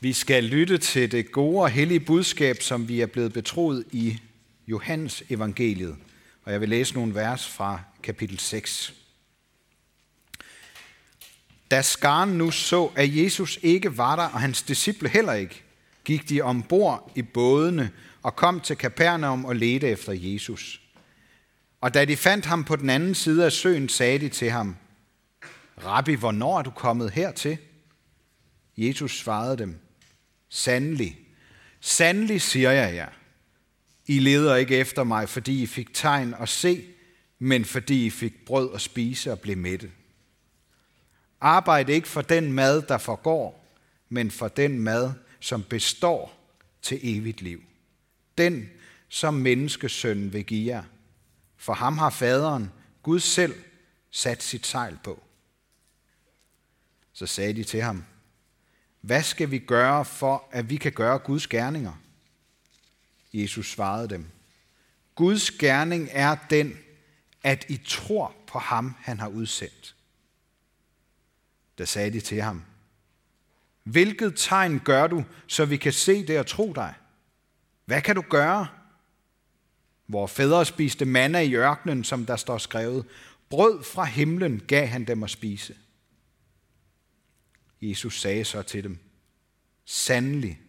Vi skal lytte til det gode og hellige budskab, som vi er blevet betroet i Johannes evangeliet. Og jeg vil læse nogle vers fra kapitel 6. Da skaren nu så, at Jesus ikke var der, og hans disciple heller ikke, gik de ombord i bådene og kom til Kapernaum og ledte efter Jesus. Og da de fandt ham på den anden side af søen, sagde de til ham, Rabbi, hvornår er du kommet hertil? Jesus svarede dem, Sandelig, sandelig siger jeg jer, I leder ikke efter mig, fordi I fik tegn at se, men fordi I fik brød at spise og blev mætte. Arbejd ikke for den mad, der forgår, men for den mad, som består til evigt liv. Den, som menneskesønnen vil give jer. For ham har faderen, Gud selv, sat sit sejl på. Så sagde de til ham, hvad skal vi gøre for, at vi kan gøre Guds gerninger? Jesus svarede dem, Guds gerning er den, at I tror på ham, han har udsendt. Da sagde de til ham, Hvilket tegn gør du, så vi kan se det og tro dig? Hvad kan du gøre? Hvor fædre spiste manna i ørkenen, som der står skrevet, brød fra himlen gav han dem at spise. Jesus sagde så til dem, Sandelig,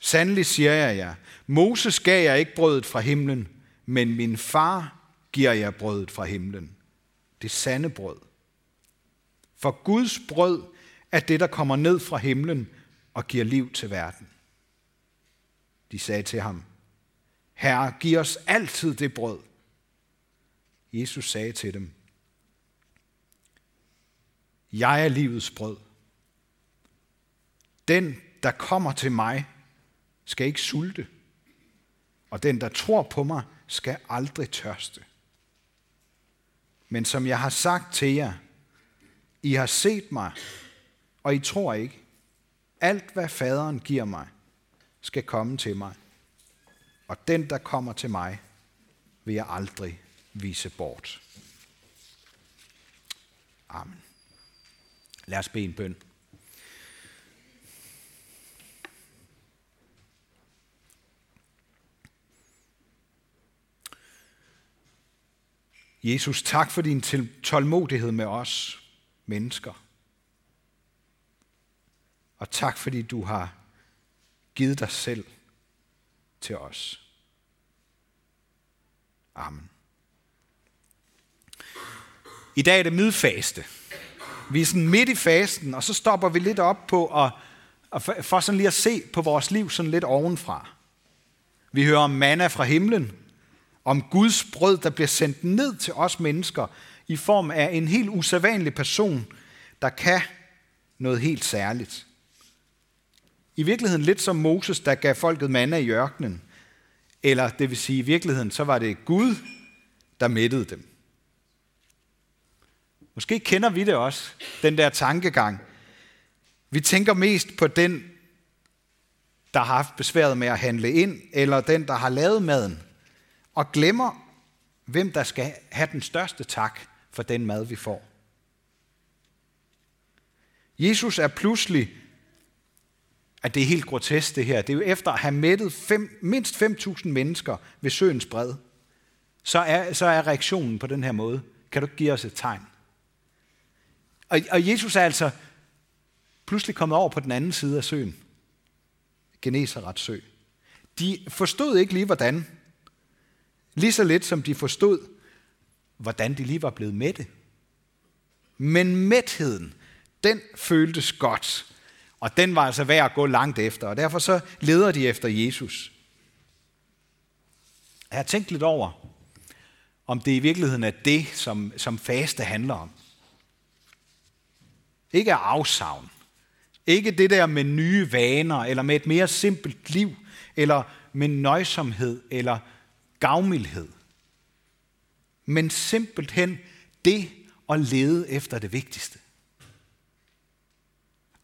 sandelig siger jeg jer, Moses gav jer ikke brødet fra himlen, men min far giver jer brødet fra himlen. Det sande brød. For Guds brød er det, der kommer ned fra himlen og giver liv til verden. De sagde til ham, Herre, giv os altid det brød. Jesus sagde til dem, Jeg er livets brød. Den, der kommer til mig, skal ikke sulte, og den, der tror på mig, skal aldrig tørste. Men som jeg har sagt til jer, I har set mig, og I tror ikke. Alt, hvad faderen giver mig, skal komme til mig. Og den, der kommer til mig, vil jeg aldrig vise bort. Amen. Lad os bede en bøn. Jesus, tak for din tålmodighed med os mennesker. Og tak fordi du har givet dig selv til os. Amen. I dag er det midfaste. Vi er sådan midt i fasten, og så stopper vi lidt op på at, at for sådan lige at se på vores liv sådan lidt ovenfra. Vi hører om manna fra himlen, om Guds brød, der bliver sendt ned til os mennesker i form af en helt usædvanlig person, der kan noget helt særligt. I virkeligheden lidt som Moses, der gav folket manna i ørkenen. Eller det vil sige, i virkeligheden, så var det Gud, der mættede dem. Måske kender vi det også, den der tankegang. Vi tænker mest på den, der har haft besværet med at handle ind, eller den, der har lavet maden og glemmer, hvem der skal have den største tak for den mad, vi får. Jesus er pludselig, at det er helt grotesk det her, det er jo efter at have mættet fem, mindst 5.000 mennesker ved søens bred, så er, så er reaktionen på den her måde. Kan du give os et tegn? Og, og Jesus er altså pludselig kommet over på den anden side af søen. Genesarets sø. De forstod ikke lige, hvordan, Lige så lidt som de forstod, hvordan de lige var blevet mætte. Men mætheden, den føltes godt. Og den var altså værd at gå langt efter. Og derfor så leder de efter Jesus. Jeg har tænkt lidt over, om det i virkeligheden er det, som, som faste handler om. Ikke afsavn. Ikke det der med nye vaner, eller med et mere simpelt liv, eller med nøjsomhed, eller gavmildhed, men simpelthen det at lede efter det vigtigste.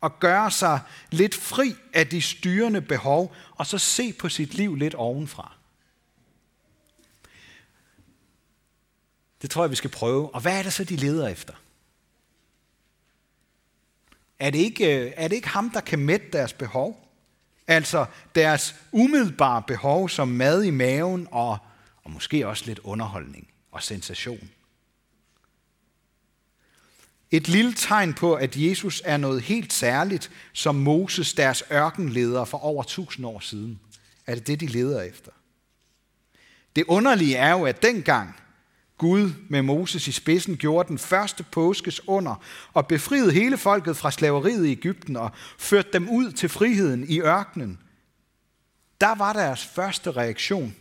Og gøre sig lidt fri af de styrende behov, og så se på sit liv lidt ovenfra. Det tror jeg, vi skal prøve. Og hvad er det så, de leder efter? Er det ikke, øh, er det ikke ham, der kan mætte deres behov? Altså deres umiddelbare behov som mad i maven og, og måske også lidt underholdning og sensation. Et lille tegn på, at Jesus er noget helt særligt, som Moses, deres ørkenleder for over tusind år siden. Er det det, de leder efter? Det underlige er jo, at dengang Gud med Moses i spidsen gjorde den første påskes under og befriede hele folket fra slaveriet i Ægypten og førte dem ud til friheden i ørkenen, der var deres første reaktion,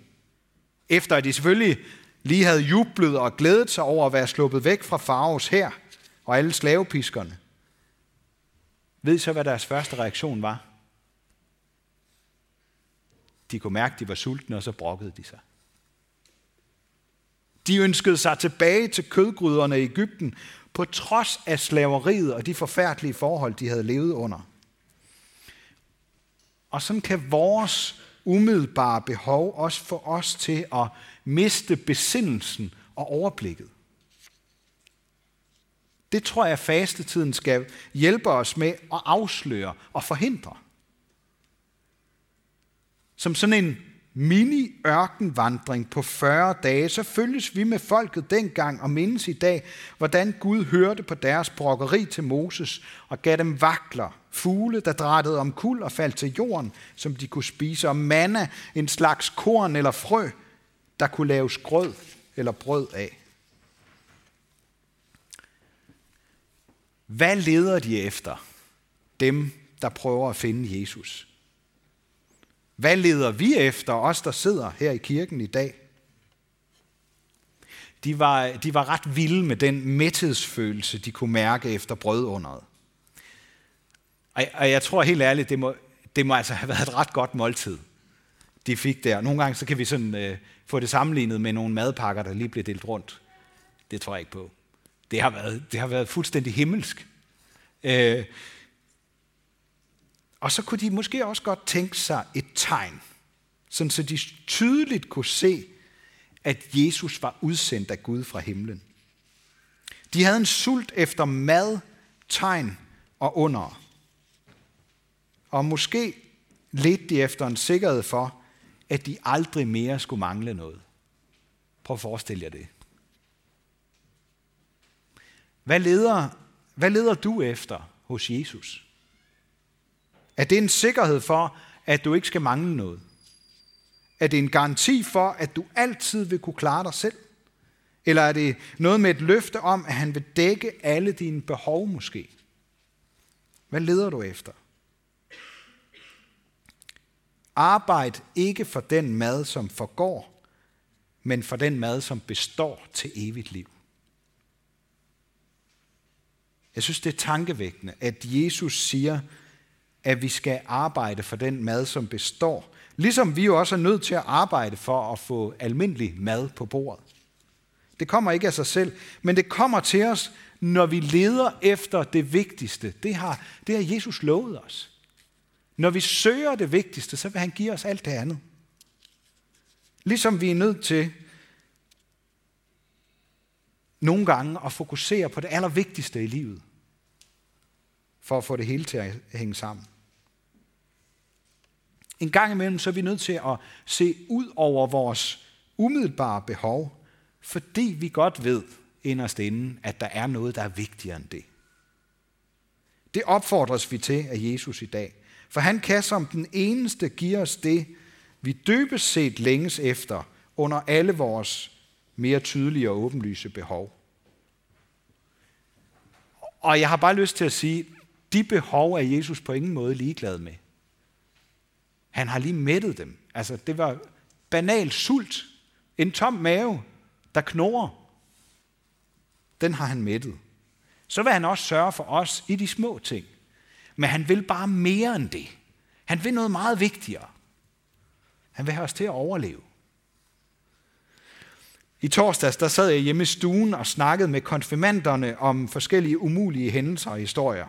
efter at de selvfølgelig lige havde jublet og glædet sig over at være sluppet væk fra faraos her og alle slavepiskerne. Ved I så, hvad deres første reaktion var? De kunne mærke, at de var sultne, og så brokkede de sig. De ønskede sig tilbage til kødgryderne i Ægypten, på trods af slaveriet og de forfærdelige forhold, de havde levet under. Og sådan kan vores umiddelbare behov også for os til at miste besindelsen og overblikket. Det tror jeg, fastetiden skal hjælpe os med at afsløre og forhindre. Som sådan en mini-ørkenvandring på 40 dage, så følges vi med folket dengang og mindes i dag, hvordan Gud hørte på deres brokkeri til Moses og gav dem vakler, fugle, der drættede om kul og faldt til jorden, som de kunne spise, og manna, en slags korn eller frø, der kunne laves grød eller brød af. Hvad leder de efter? Dem, der prøver at finde Jesus. Hvad leder vi efter, os der sidder her i kirken i dag? De var, de var ret vilde med den mæthedsfølelse, de kunne mærke efter brødunderet. Og, og jeg tror helt ærligt, det må, det må altså have været et ret godt måltid, de fik der. Nogle gange så kan vi sådan, øh, få det sammenlignet med nogle madpakker, der lige blev delt rundt. Det tror jeg ikke på. Det har været, det har været fuldstændig himmelsk. Øh, og så kunne de måske også godt tænke sig et tegn, sådan så de tydeligt kunne se, at Jesus var udsendt af Gud fra himlen. De havde en sult efter mad, tegn og under. Og måske ledte de efter en sikkerhed for, at de aldrig mere skulle mangle noget. Prøv at forestille jer det. Hvad leder, hvad leder du efter hos Jesus? Er det en sikkerhed for, at du ikke skal mangle noget? Er det en garanti for, at du altid vil kunne klare dig selv? Eller er det noget med et løfte om, at han vil dække alle dine behov måske? Hvad leder du efter? Arbejd ikke for den mad, som forgår, men for den mad, som består til evigt liv. Jeg synes, det er tankevækkende, at Jesus siger, at vi skal arbejde for den mad, som består. Ligesom vi jo også er nødt til at arbejde for at få almindelig mad på bordet. Det kommer ikke af sig selv, men det kommer til os, når vi leder efter det vigtigste. Det har, det har Jesus lovet os. Når vi søger det vigtigste, så vil han give os alt det andet. Ligesom vi er nødt til nogle gange at fokusere på det allervigtigste i livet, for at få det hele til at hænge sammen. En gang imellem så er vi nødt til at se ud over vores umiddelbare behov, fordi vi godt ved inderst inden, at der er noget, der er vigtigere end det. Det opfordres vi til af Jesus i dag. For han kan som den eneste give os det, vi dybest set længes efter under alle vores mere tydelige og åbenlyse behov. Og jeg har bare lyst til at sige, de behov er Jesus på ingen måde ligeglad med. Han har lige mættet dem. Altså, det var banal sult. En tom mave, der knorer. Den har han mættet. Så vil han også sørge for os i de små ting. Men han vil bare mere end det. Han vil noget meget vigtigere. Han vil have os til at overleve. I torsdags der sad jeg hjemme i stuen og snakkede med konfirmanderne om forskellige umulige hændelser og historier.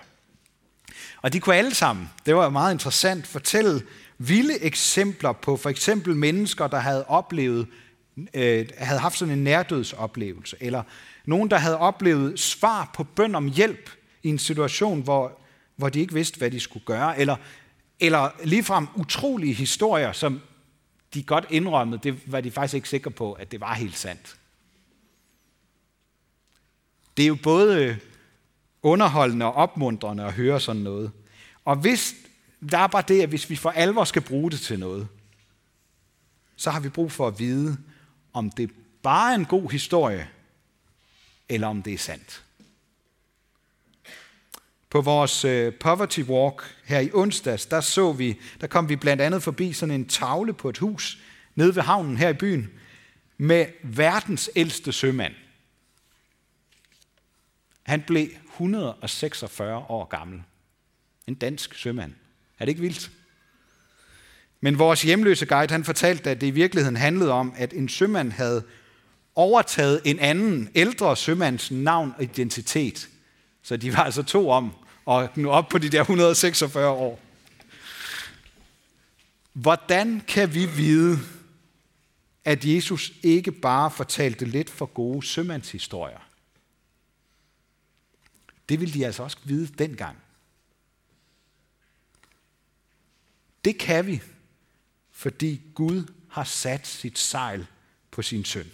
Og de kunne alle sammen, det var meget interessant, fortælle vilde eksempler på for eksempel mennesker, der havde oplevet, øh, havde haft sådan en nærdødsoplevelse, eller nogen, der havde oplevet svar på bøn om hjælp i en situation, hvor, hvor de ikke vidste, hvad de skulle gøre, eller eller ligefrem utrolige historier, som de godt indrømmede, det var de faktisk ikke sikre på, at det var helt sandt. Det er jo både underholdende og opmuntrende at høre sådan noget. Og hvis der er bare det, at hvis vi for alvor skal bruge det til noget, så har vi brug for at vide, om det bare er en god historie, eller om det er sandt. På vores øh, poverty walk her i onsdags, der så vi, der kom vi blandt andet forbi sådan en tavle på et hus nede ved havnen her i byen med verdens ældste sømand. Han blev 146 år gammel. En dansk sømand. Er det ikke vildt? Men vores hjemløse guide, han fortalte, at det i virkeligheden handlede om, at en sømand havde overtaget en anden ældre sømands navn og identitet. Så de var altså to om og nu op på de der 146 år. Hvordan kan vi vide, at Jesus ikke bare fortalte lidt for gode sømandshistorier? Det ville de altså også vide dengang. Det kan vi, fordi Gud har sat sit sejl på sin søn.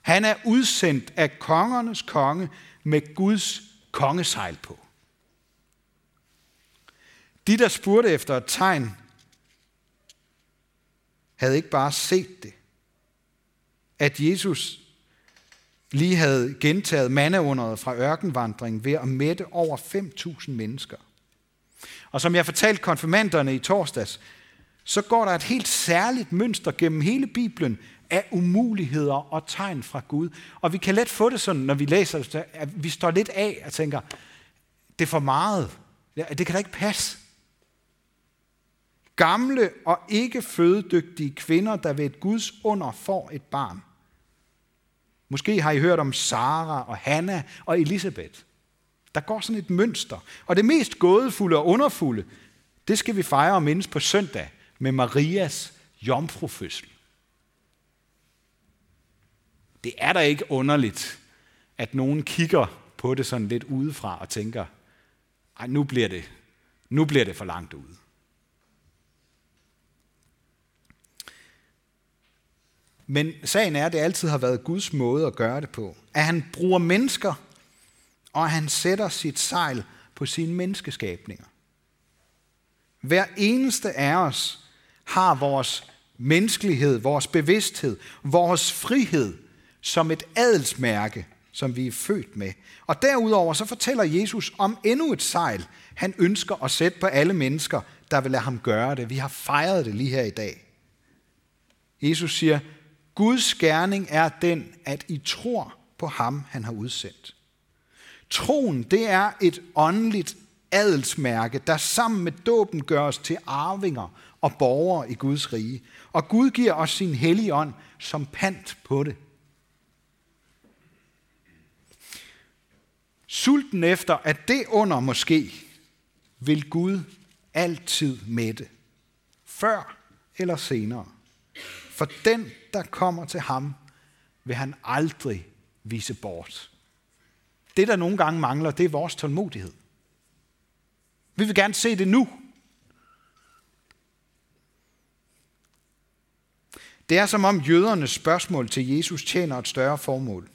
Han er udsendt af kongernes konge med Guds kongesejl på. De, der spurgte efter et tegn, havde ikke bare set det. At Jesus lige havde gentaget mandeunderet fra ørkenvandring ved at mætte over 5.000 mennesker. Og som jeg fortalte konfirmanderne i torsdags, så går der et helt særligt mønster gennem hele Bibelen af umuligheder og tegn fra Gud. Og vi kan let få det sådan, når vi læser, at vi står lidt af og tænker, det er for meget. Det kan da ikke passe. Gamle og ikke fødedygtige kvinder, der ved et Guds under får et barn. Måske har I hørt om Sara og Hanna og Elisabeth. Der går sådan et mønster. Og det mest gådefulde og underfulde, det skal vi fejre og mindes på søndag med Marias jomfrufødsel. Det er da ikke underligt, at nogen kigger på det sådan lidt udefra og tænker, ej, nu bliver det, nu bliver det for langt ude. Men sagen er, at det altid har været Guds måde at gøre det på. At han bruger mennesker, og han sætter sit sejl på sine menneskeskabninger. Hver eneste af os har vores menneskelighed, vores bevidsthed, vores frihed som et adelsmærke, som vi er født med. Og derudover så fortæller Jesus om endnu et sejl, han ønsker at sætte på alle mennesker, der vil lade ham gøre det. Vi har fejret det lige her i dag. Jesus siger, Guds gerning er den, at I tror på ham, han har udsendt. Troen, det er et åndeligt adelsmærke, der sammen med dåben gør os til arvinger og borgere i Guds rige. Og Gud giver os sin hellige ånd som pant på det. Sulten efter, at det under måske vil Gud altid mætte. Før eller senere. For den, der kommer til ham, vil han aldrig vise bort. Det, der nogle gange mangler, det er vores tålmodighed. Vi vil gerne se det nu. Det er som om jødernes spørgsmål til Jesus tjener et større formål.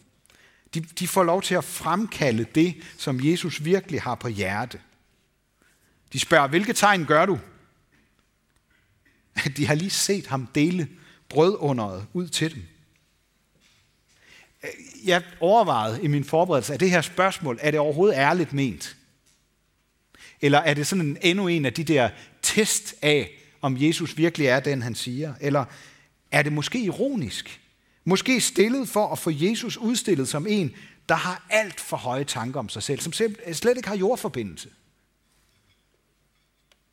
De, de får lov til at fremkalde det, som Jesus virkelig har på hjerte. De spørger, hvilke tegn gør du? De har lige set ham dele brødunderet ud til dem. Jeg overvejede i min forberedelse, er det her spørgsmål, er det overhovedet ærligt ment? Eller er det sådan en, endnu en af de der test af, om Jesus virkelig er den, han siger? Eller er det måske ironisk? Måske stillet for at få Jesus udstillet som en, der har alt for høje tanker om sig selv, som øh, slet ikke har jordforbindelse.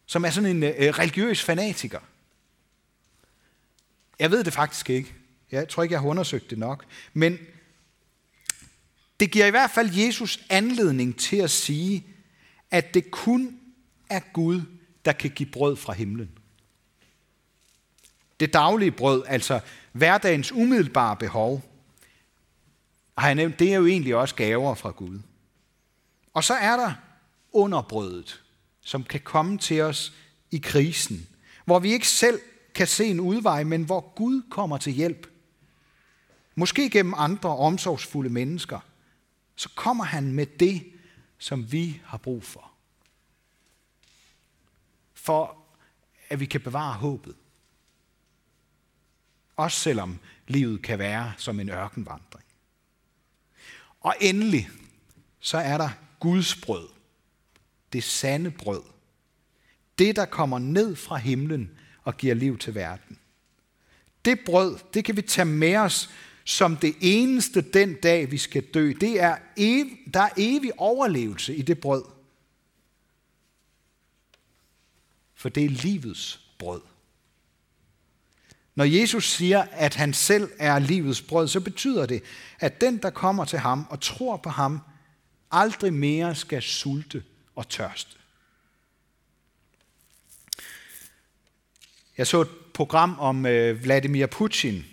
Som er sådan en øh, religiøs fanatiker. Jeg ved det faktisk ikke. Jeg tror ikke, jeg har undersøgt det nok. Men det giver i hvert fald Jesus anledning til at sige, at det kun er Gud, der kan give brød fra himlen. Det daglige brød, altså hverdagens umiddelbare behov, har jeg nævnt, det er jo egentlig også gaver fra Gud. Og så er der underbrødet, som kan komme til os i krisen, hvor vi ikke selv kan se en udvej, men hvor Gud kommer til hjælp. Måske gennem andre omsorgsfulde mennesker, så kommer han med det, som vi har brug for. For at vi kan bevare håbet. Også selvom livet kan være som en ørkenvandring. Og endelig, så er der Guds brød. Det sande brød. Det, der kommer ned fra himlen og giver liv til verden. Det brød, det kan vi tage med os som det eneste den dag, vi skal dø. Det er ev, der er evig overlevelse i det brød. For det er livets brød. Når Jesus siger, at han selv er livets brød, så betyder det, at den, der kommer til ham og tror på ham, aldrig mere skal sulte og tørste. Jeg så et program om øh, Vladimir Putin,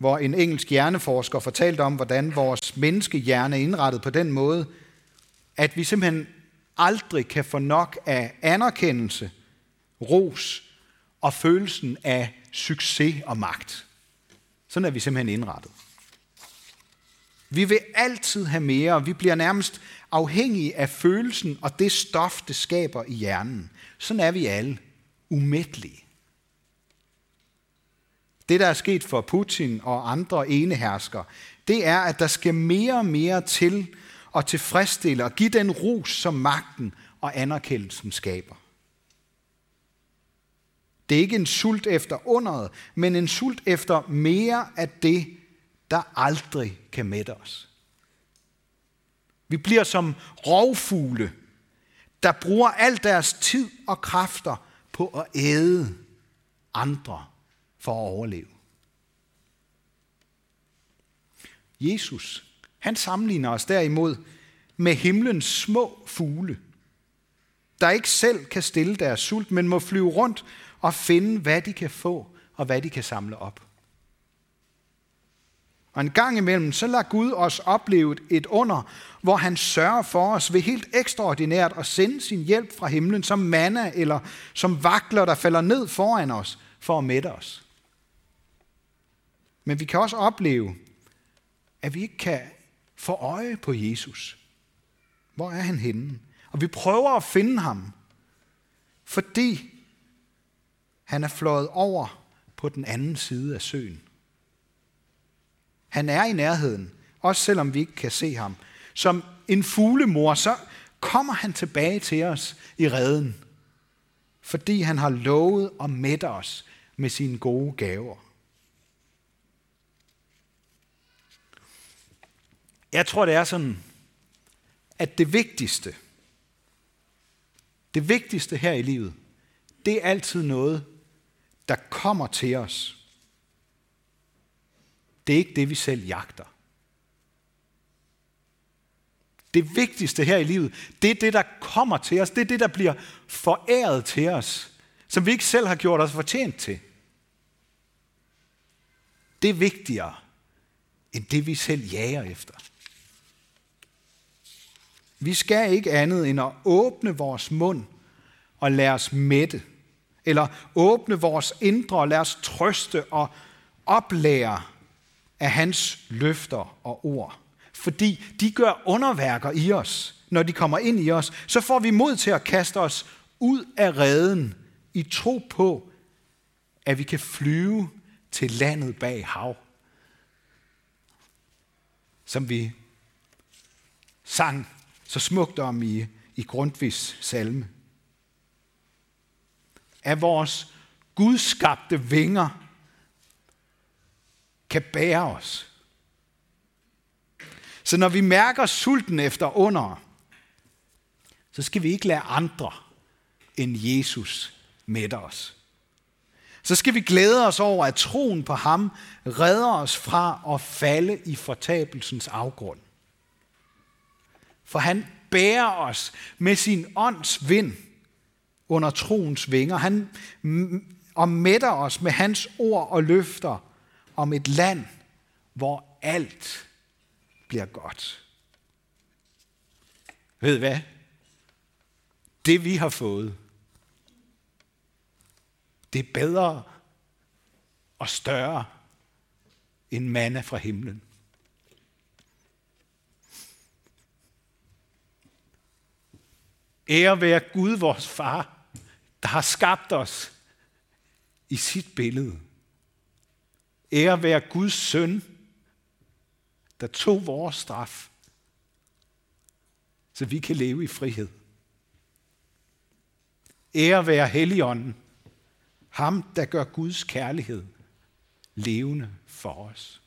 hvor en engelsk hjerneforsker fortalte om, hvordan vores menneskehjerne er indrettet på den måde, at vi simpelthen aldrig kan få nok af anerkendelse, ros og følelsen af succes og magt. Sådan er vi simpelthen indrettet. Vi vil altid have mere, og vi bliver nærmest afhængige af følelsen og det stof, det skaber i hjernen. Sådan er vi alle. Umættelige. Det, der er sket for Putin og andre enehersker, det er, at der skal mere og mere til at tilfredsstille og give den ros, som magten og anerkendelsen skaber. Det er ikke en sult efter underet, men en sult efter mere af det, der aldrig kan mætte os. Vi bliver som rovfugle, der bruger al deres tid og kræfter på at æde andre for at overleve. Jesus, han sammenligner os derimod med himlens små fugle, der ikke selv kan stille deres sult, men må flyve rundt og finde, hvad de kan få og hvad de kan samle op. Og en gang imellem, så lader Gud os opleve et under, hvor han sørger for os ved helt ekstraordinært at sende sin hjælp fra himlen som manna eller som vakler, der falder ned foran os for at mætte os. Men vi kan også opleve, at vi ikke kan få øje på Jesus. Hvor er han henne? Og vi prøver at finde ham, fordi han er fløjet over på den anden side af søen. Han er i nærheden, også selvom vi ikke kan se ham. Som en fuglemor, så kommer han tilbage til os i redden, fordi han har lovet at mætte os med sine gode gaver. Jeg tror, det er sådan, at det vigtigste, det vigtigste her i livet, det er altid noget, der kommer til os. Det er ikke det, vi selv jagter. Det vigtigste her i livet, det er det, der kommer til os. Det er det, der bliver foræret til os, som vi ikke selv har gjort os fortjent til. Det er vigtigere end det, vi selv jager efter. Vi skal ikke andet end at åbne vores mund og lade os mætte. Eller åbne vores indre og lade os trøste og oplære af hans løfter og ord. Fordi de gør underværker i os, når de kommer ind i os. Så får vi mod til at kaste os ud af reden i tro på, at vi kan flyve til landet bag hav. Som vi sang så smukt om i, i Grundtvigs salme. At vores gudskabte vinger kan bære os. Så når vi mærker sulten efter under, så skal vi ikke lade andre end Jesus mætte os. Så skal vi glæde os over, at troen på ham redder os fra at falde i fortabelsens afgrund. For han bærer os med sin ånds vind under troens vinger. Han og mætter os med hans ord og løfter om et land, hvor alt bliver godt. Ved hvad? det vi har fået, det er bedre og større end manna fra himlen. Ære være Gud, vores far, der har skabt os i sit billede. Ære være Guds søn, der tog vores straf, så vi kan leve i frihed. Ære være Helligånden, ham der gør Guds kærlighed levende for os.